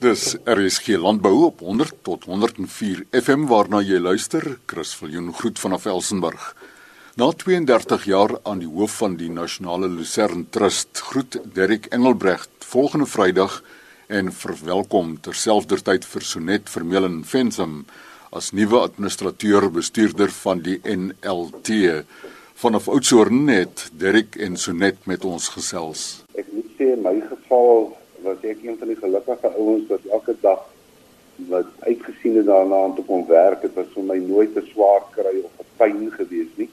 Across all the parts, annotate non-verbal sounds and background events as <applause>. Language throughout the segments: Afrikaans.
Dis RSG Landbou op 100 tot 104 FM waarna jy luister. Chris Viljoen groet vanaf Elsenburg. Na 32 jaar aan die hoof van die Nasionale Lucerne Trust, groet Derek Engelbrecht volgende Vrydag en verwelkom terselfdertyd vir Sonet Vermeulen Vensum as nuwe administrateur bestuurder van die NLT. Vanaf Oudtshoorn het Derek en Sonet met ons gesels. Ek moet sê in my geval was ek een van die gelukkige ouens wat elke dag wat uitgesien het daarna om te kom werk. Dit was vir my nooit 'n swaar kry of 'n pyn gewees nie.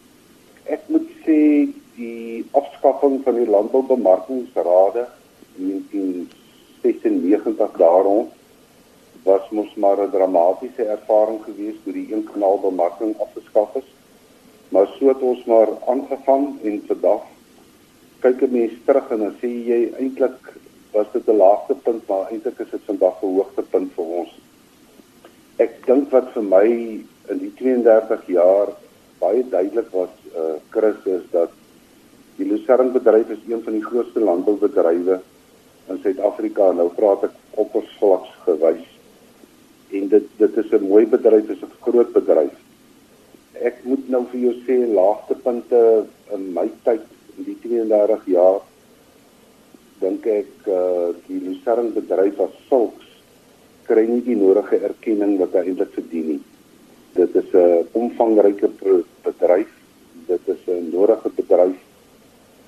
Ek moet sê die afskaffing van die landboubemarkingsrade in 1996 daarom was mos maar 'n dramatiese ervaring geweest toe die een kanaal bemarking afgeskaf is. Maar so het ons maar aangevang en vandag kyk 'n mens terug en dan sê jy eintlik was dit 'n laagtepunt maar eintlik is dit vandag 'n hoogtepunt vir ons. Ek dink wat vir my in die 32 jaar baie duidelik was uh Chris is dat die Lucerne bedryf is een van die grootste landboubedrywe in Suid-Afrika. Nou praat ek oppervlaks gewys. En dit dit is 'n mooi bedryf, is 'n groot bedryf. Ek moet nou vir jou sê laagtepunte in my tyd in die 32 jaar dink ek uh, die Lucerne bedryf as sulks kry nie die nodige erkenning wat hy eintlik verdien nie. Dit is 'n omvangryke bedryf. Dit is 'n nodige bedryf.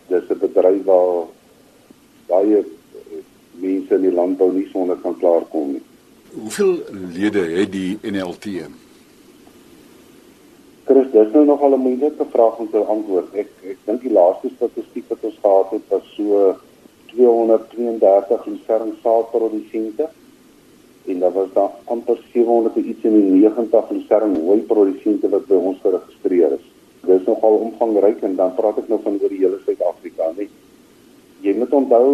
Dit is 'n bedryf waar baie eh, mense in die landbou nie sonder kan klaarkom nie. Hoeveel lede het die NLT? Chris, dis nou nogal 'n moeilike vraag om te antwoord. Ek ek dink die laaste statistiek wat ons gehad het was so 232 lucerne saadprodusente en daar was daar amper 700 iets in die 90 lucerne hooi produsente wat by ons geregistreer is. Dit is nogal omvangryk en dan praat ek nou van oor die hele Suid-Afrika, nee. Jy moet onthou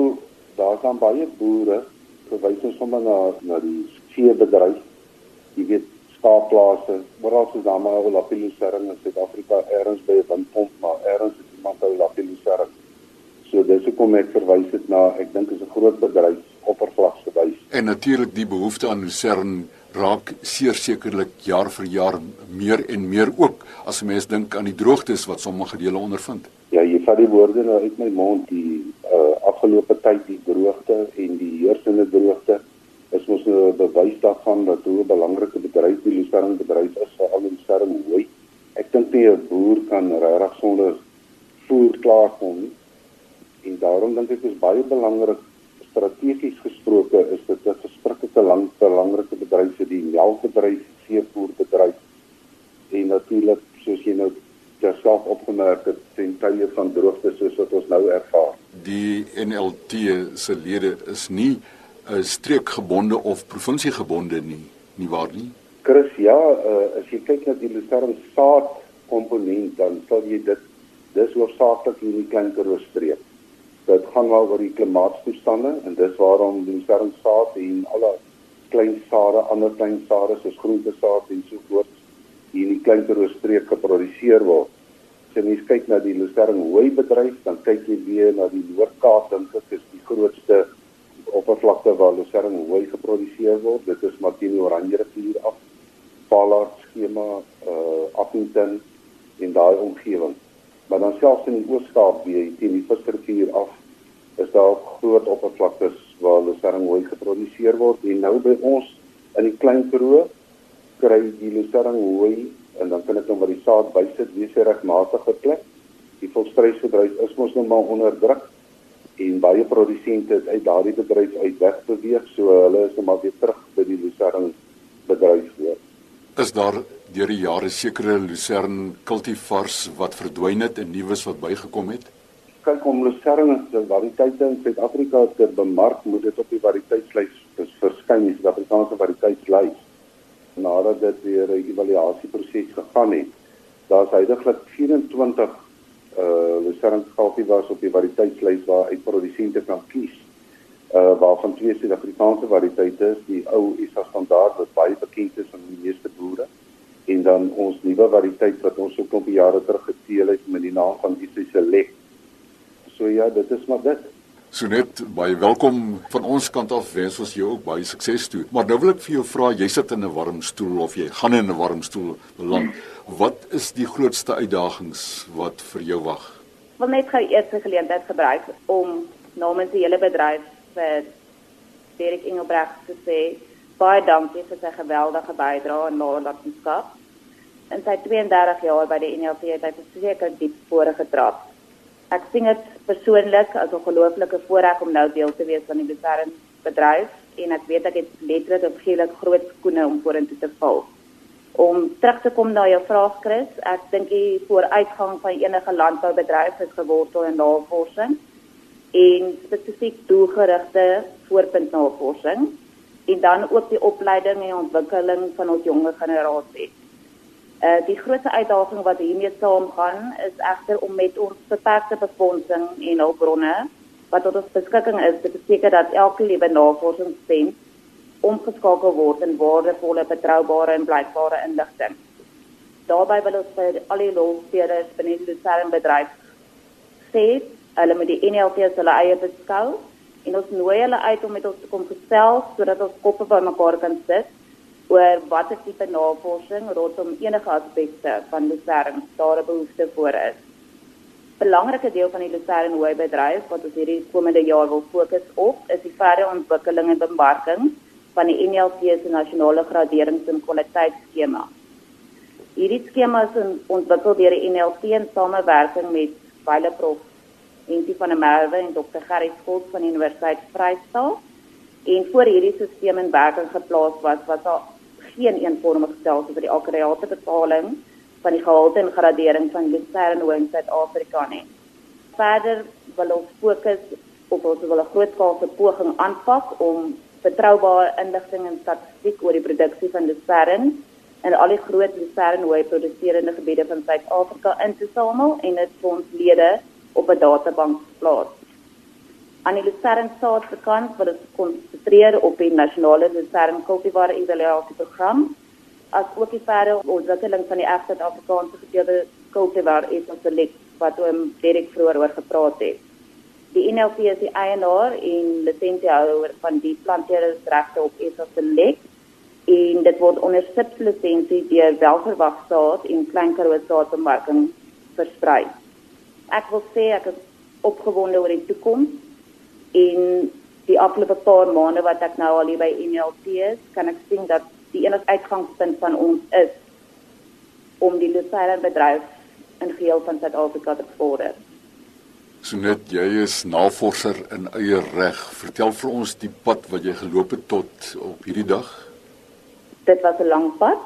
daar's dan baie boere verwys ons sommer na na die veebedryf. Jy weet skaapplase, oral is daar maar 'n lapilosering in Suid-Afrika, ergens by 'n windpomp, maar ergens is iemand 'n lapilosering. So dis hoekom ek verwys dit na ek dink is 'n groot bedryf oppervlaksgewys. En natuurlik die behoefte aan lucerne raak sekerlik jaar vir jaar meer en meer ook as 'n mens dink aan die droogtes wat sommige dele ondervind. Ja, jy vat die woorde nou uit my mond die uh, afgelope tyd die droogte en die heersende droogte is mos 'n bewys daarvan dat hoe 'n belangrike bedryf die lucerne bedryf is vir al die lucerne hooi. Ek dink nie 'n boer kan regtig sonder voer klaarkom nie en daarom dink ek is baie belangrik strategies gesproke is dit 'n verskriklike lang belangrike bedryf vir die melkbedryf, veevoerbedryf en natuurlik soos jy nou terself opgemerk het ten tye van droogte soos wat ons nou ervaar. Die NLT se lede is nie 'n streekgebonde of provinsiegebonde nie, nie waar nie? Chris, ja, uh, as jy kyk na die Lucerne saad komponent dan sal jy dit dis hoofsaaklik in die klein Karoo streek dit gaan maar oor die klimaatstoestande en dis waarom die sterrensaad en alle klein sade, ander klein sade soos groentesaad en so voort hier in die klein roostreek geproduseer word. As jy kyk na die Lucerne hooi bedryf, dan kyk jy weer na die Noord-Kaap dink ek is die grootste oppervlakte waar Lucerne hooi geproduseer word. Dit is Martini Oranje rivier af, Pallard skema, uh Appington in daai omgewing maar dan selfs in die Oos-Kaap weer teen die Visrivier af is daar groot oppervlaktes waar lucerne hooi geproduseer word. En nou by ons in die Klein Karoo kry die lucerne hooi en dan kan ek hom by die saad bysit wie se regmatige plek. Die volstrysbedryf is mos nou maar onder druk en baie produsente het uit daardie bedryf uit weg beweeg so hulle is nou maar weer terug by die lucerne bedryf weer is daar deur die jare sekere lucerne kultivars wat verdwyn het en nuus wat bygekom het? Kyk om lucerne se variëteite in Suid-Afrika te bemark, moet dit op die variëteitslys verskyn, die Suid-Afrikaanse variëteitslys. Nadat dit weer 'n evaluasieproses gegaan het, daar's heidaglik 24 uh lucerne kultivars op die variëteitslys waar uit produsente kan kies uh waarvan twee Suid-Afrikaanse variëteite is, die ou ISA standaard wat baie bekend is boere en dan ons nuwe variëteit wat ons so 'n klompie jare terug geteel het met die naam van ISA Select. So ja, dit is maar dit. So net baie welkom van ons kant af. Wens ons jou ook baie sukses toe. Maar nou wil ek vir jou vra, jy sit in 'n warm stoel of jy gaan in 'n warm stoel beland. Wat is die grootste uitdagings wat vir jou wag? Wil net gou eers 'n geleentheid gebruik om namens die hele bedryf vir Derek Engelbreg te sê baie dankie vir sy geweldige bydrae aan nalatenskap. In sy 32 jaar by die NLP het hy seker diep spore getrap. Ek sien dit persoonlik as 'n ongelooflike voorreg om nou deel te wees van die Besering bedryf en ek weet ek het letterlik op geelik groot skoene om vorentoe te val. Om terug te kom na jou vraag Chris, ek dink die vooruitgang van enige landboubedryf is gewortel in navorsing en spesifiek doelgerigte voorpuntnavorsing en dan ook die opleiding en ontwikkeling van ons jonger generasie. Uh die grootste uitdaging wat hiermee saamgaan is egter om met ons beperkte befondsing en hulpbronne wat tot ons beskikking is te verseker dat elke liewe navorsingsstem omgeskakel word in waardevolle, betroubare en blykbare inligting. Daarbey wil ons vir al die lofsteerders binne die Lucerne bedryf sê, hulle moet die NLP as hulle eie beskou en ons nooi hulle uit om met ons te kom gesels sodat ons koppe bymekaar kan sit oor watter tipe navorsing rondom enige aspekte van Lucerne daar 'n behoefte voor is. 'n Belangrike deel van die Lucerne Hoë bedryf wat ons hierdie komende jaar wil fokus op, is die verdere ontwikkeling en bemarking van die NLP se nasionale graderings en kwaliteitskema. Hierdie skema is ontwikkel deur die NLP in samewerking met Wile Entie van der Merwe en Dr. Gerry Skolt van die Universiteit Vryheid. En voor hierdie stelsel in werking geplaas was, was daar geen eenvormige stelsel vir die akkuraate bepaling van die gehalte en gradering van Lucerne in Suid-Afrika nie. Verder wil ons fokus op ons wil 'n grootskaalse poging aanpak om betroubare inligting en statistiek oor die produksie van Lucerne en al die groot Lucerne hoe produseerende gebiede van Suid-Afrika in te samel en dit vir ons lede op 'n databank plaas. Aan die Lucerne Staatsbekant wat ons konsentreer op die nasionale Lucerne kultivar evaluasieprogram as ook die verdere ontwikkeling van die egte Afrikaanse gedeelde kultivar is ons selek wat oom Derek vroeër oor gepraat het. Die NLP is die eienaar en lisensiehouer van die planteringsregte op SA Select en dit word onder sublisensie deur Welverwagstaat en Klein Karoo Staatsbemarking versprei ek wil sê ek is opgewonde oor die toekoms en die afgelope paar maande wat ek nou al hier by NLT is, kan ek sien dat die enigste uitgangspunt van ons is om die Lucerne bedryf in geheel van Suid-Afrika te vorder. So net jy is navorser in eie reg. Vertel vir ons die pad wat jy geloop het tot op hierdie dag. Dit was 'n lang pad.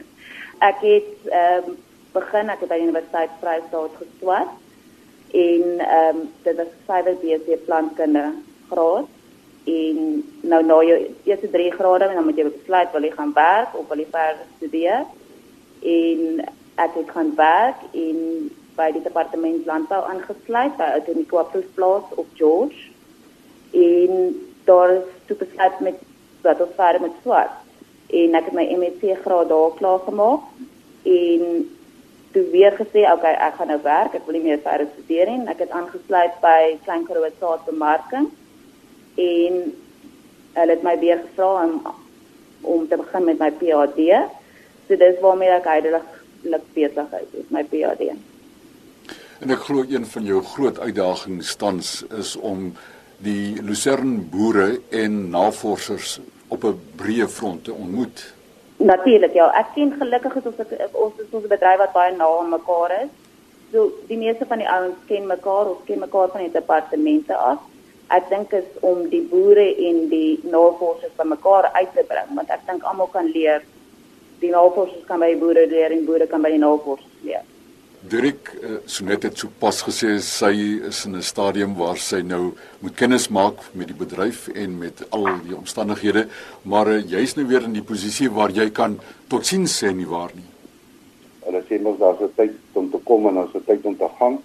<laughs> ek het ehm um, begin ek het by die Universiteit Vryheid geswat en ehm um, dit was syfer BC plantkunde graad. En nou na jou eerste 3 grade en dan moet jy besluit wil jy gaan werk of wil jy verder studeer? En ek het gaan werk in by die departement landbou aangesluit by Autonico Appelsplaas op George. En daar is toe besluit met wat ons verder met swart. En ek het my MSc graad daar klaar gemaak en toe weer gesê, "Oké, okay, ek gaan nou werk. Ek wil nie meer verder studeer nie." Ek het aangesluit by Klein Karoo Staatsbemarking en hulle het my weer gevra om om te begin met my PhD. So dis waarmee ek heidaglik besig is met my PhD. En ek glo een van jou groot uitdagings tans is om die Lucerne boere en navorsers op 'n breë front te ontmoet. Natuurlik ja, ek sien gelukkig is ons ons is ons bedryf wat baie na aan mekaar is. So die meeste van die ouens ken mekaar, ons ken mekaar van die departemente af. Ek dink is om die boere en die navorsers by mekaar uit te bring, want ek dink almal kan leer. Die navorsers kan by die boere leer en boere kan by die navorsers leer. Dirk uh, Sonet het sopas gesê sy is in 'n stadium waar sy nou moet kennis maak met die bedryf en met al die omstandighede, maar uh, jy's nou weer in die posisie waar jy kan totsiens sê nie waar nie. Hulle sê mos daar's 'n tyd om te kom en daar's 'n tyd om te gaan.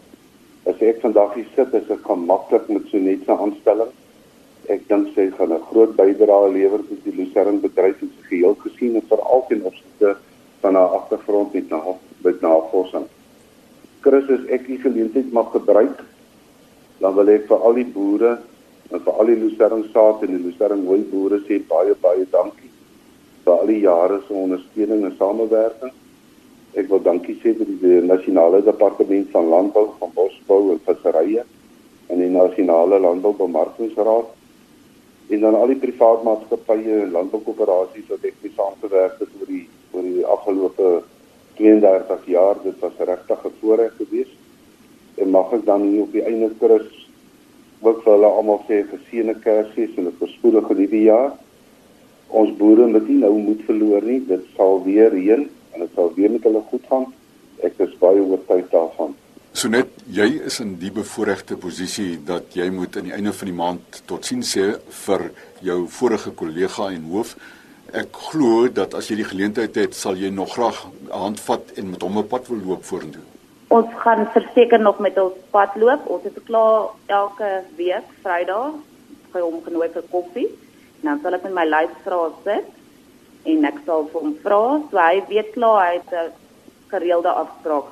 As ek vandag hier sit, is ek gemaklik met Sonet se aanstelling. Ek dink sy gaan 'n groot bydrae lewer tot die Lucerne bedryf in sy geheel gesien en veral ten opsigte van haar agtergrond met na navorsing. Christus ek die geleentheid mag gebruik dan wil ek vir al die boere En vir al die Lucerne saad en die Lucerne hooi boere sê baie baie dankie vir al die jare se ondersteuning en samewerking. Ek wil dankie sê vir die nasionale departement van landbou, van bosbou en visserye en die nasionale landboubemarkingsraad en dan al die privaat maatskappye en landboukoöperasies wat ek mee saamgewerk het oor die oor die afgelope 32 jaar. Dit was regtig 'n voorreg geweest. En mag ek dan hier op die einde Chris ook vir hulle almal sê geseënde Kersfees en 'n voorspoedige nuwe jaar. Ons boere moet nie nou moed verloor nie. Dit sal weer reën en dit sal weer met hulle goed gaan. Ek is baie oortuig daarvan. So net jy is in die bevoordeelde posisie dat jy moet aan die einde van die maand totsiens sê vir jou vorige kollega en hoof. Ek glo dat as jy die geleentheid het, sal jy nog graag handvat en met hom op pad wil loop vorentoe. Ons gaan verseker nog met ons pad loop. Ons het klaar elke week Vrydag by hom genooi vir koffie. Nou sal ek met my luisteraars sit en ek sal vir hom vra, so hy weet klaar hy het 'n gereelde afspraak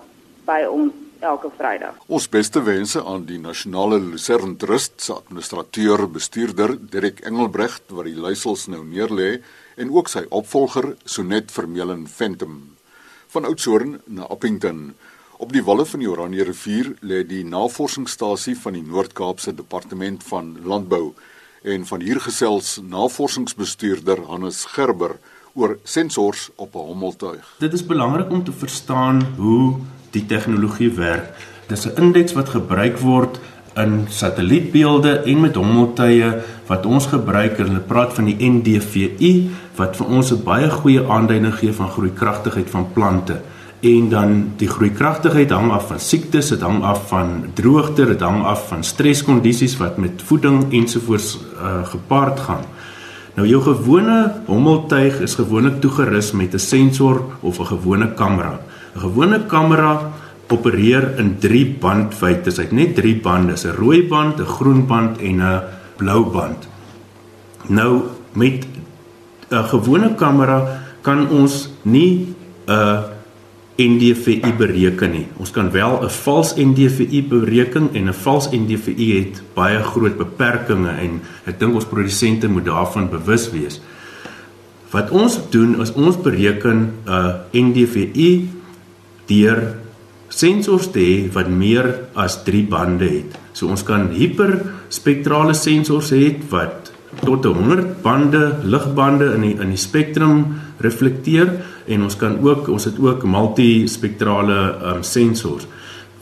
by ons elke Vrydag. Ons beste wense aan die Nasionale Lucerne Trust se administrateur bestuurder Dirk Engelbrecht wat die leiersels nou neerlê en ook sy opvolger Sonet Vermeulen Ventum van Oudtshoorn na Appington. Op die walle van die Oranje rivier lê die navorsingsstasie van die Noord-Kaapse Departement van Landbou en van hier gesels navorsingsbestuurder Hannes Gerber oor sensors op 'n hommeltuig. Dit is belangrik om te verstaan hoe die tegnologie werk. Dis 'n indeks wat gebruik word in satellietbeelde en met hommeltuie wat ons gebruik en hulle praat van die NDVI wat vir ons 'n baie goeie aanduiding gee van groeikragtigheid van plante. En dan die groeikragtigheid hang af van siektes, dit hang af van droogte, dit hang af van stresskondisies wat met voeding ensovoorts uh, gepaard gaan. Nou jou gewone hommeltuig is gewoonlik toegerus met 'n sensor of 'n gewone kamera. 'n Gewone kamera opereer in 3 bandwytes. Hy het net 3 bande, 'n rooi band, 'n groen band en 'n blou band. Nou met 'n gewone kamera kan ons nie 'n NDVI bereken nie. Ons kan wel 'n vals NDVI bereken en 'n vals NDVI het baie groot beperkings en ek dink ons produsente moet daarvan bewus wees. Wat ons doen is ons bereken 'n NDVI deur sensors te hê wat meer as 3 bande het. So ons kan hiperspektrale sensors hê wat tot 100 bande ligbande in die in die spektrum reflekteer en ons kan ook ons het ook multispektrale um, sensors.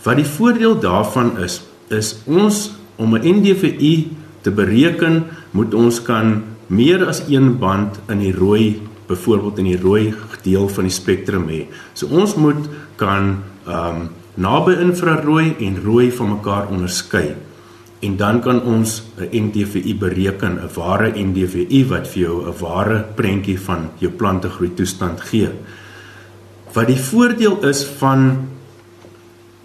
Wat die voordeel daarvan is is ons om 'n NDVI te bereken moet ons kan meer as een band in die rooi byvoorbeeld in die rooi deel van die spektrum hê. So ons moet kan ehm um, naby infrarooi en rooi van mekaar onderskei. En dan kan ons 'n NDVI bereken, 'n ware NDVI wat vir jou 'n ware prentjie van jou plantegroei toestand gee. Wat die voordeel is van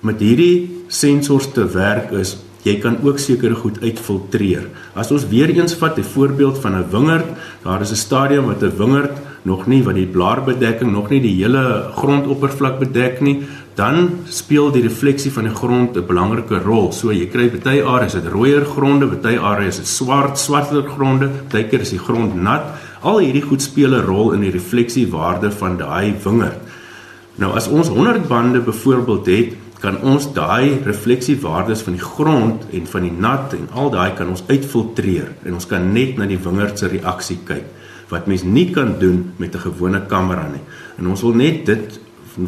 met hierdie sensors te werk is jy kan ook sekere goed uitfiltreer. As ons weer eens vat 'n voorbeeld van 'n wingerd, daar is 'n stadium wat 'n wingerd nog nie wat die blaarbedekking nog nie die hele grondoppervlak bedek nie, dan speel die refleksie van die grond 'n belangrike rol. So jy kry baie areas het rooier gronde, baie areas het swart, swarter gronde, baie keer is die grond nat. Al hierdie goed speel 'n rol in die refleksiewaarde van daai wingerd. Nou as ons 100 bande byvoorbeeld het, kan ons daai refleksiewaardes van die grond en van die nat en al daai kan ons uitfiltreer en ons kan net na die wingerd se reaksie kyk wat mens nie kan doen met 'n gewone kamera nie. En ons wil net dit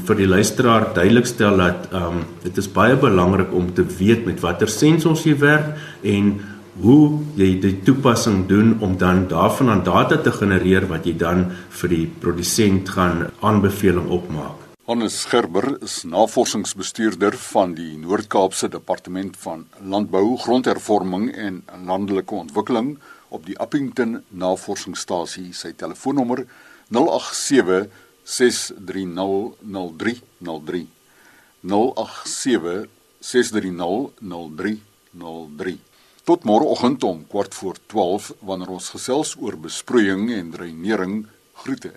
vir die luisteraar duidelik stel dat ehm um, dit is baie belangrik om te weet met watter sensors jy werk en hoe jy die toepassing doen om dan daarvan aan data te genereer wat jy dan vir die produsent gaan aanbeveling opmaak. Hannes Gerber is navorsingsbestuurder van die Noord-Kaapse Departement van Landbou, Grondhervorming en Landelike Ontwikkeling op die Appington Navorsingsstasie. Sy telefoonnommer 087 6300303 087 6300303 Tot môreoggend om kwart voor 12 wanneer ons gesels oor besproeiing en dreinering. Groete.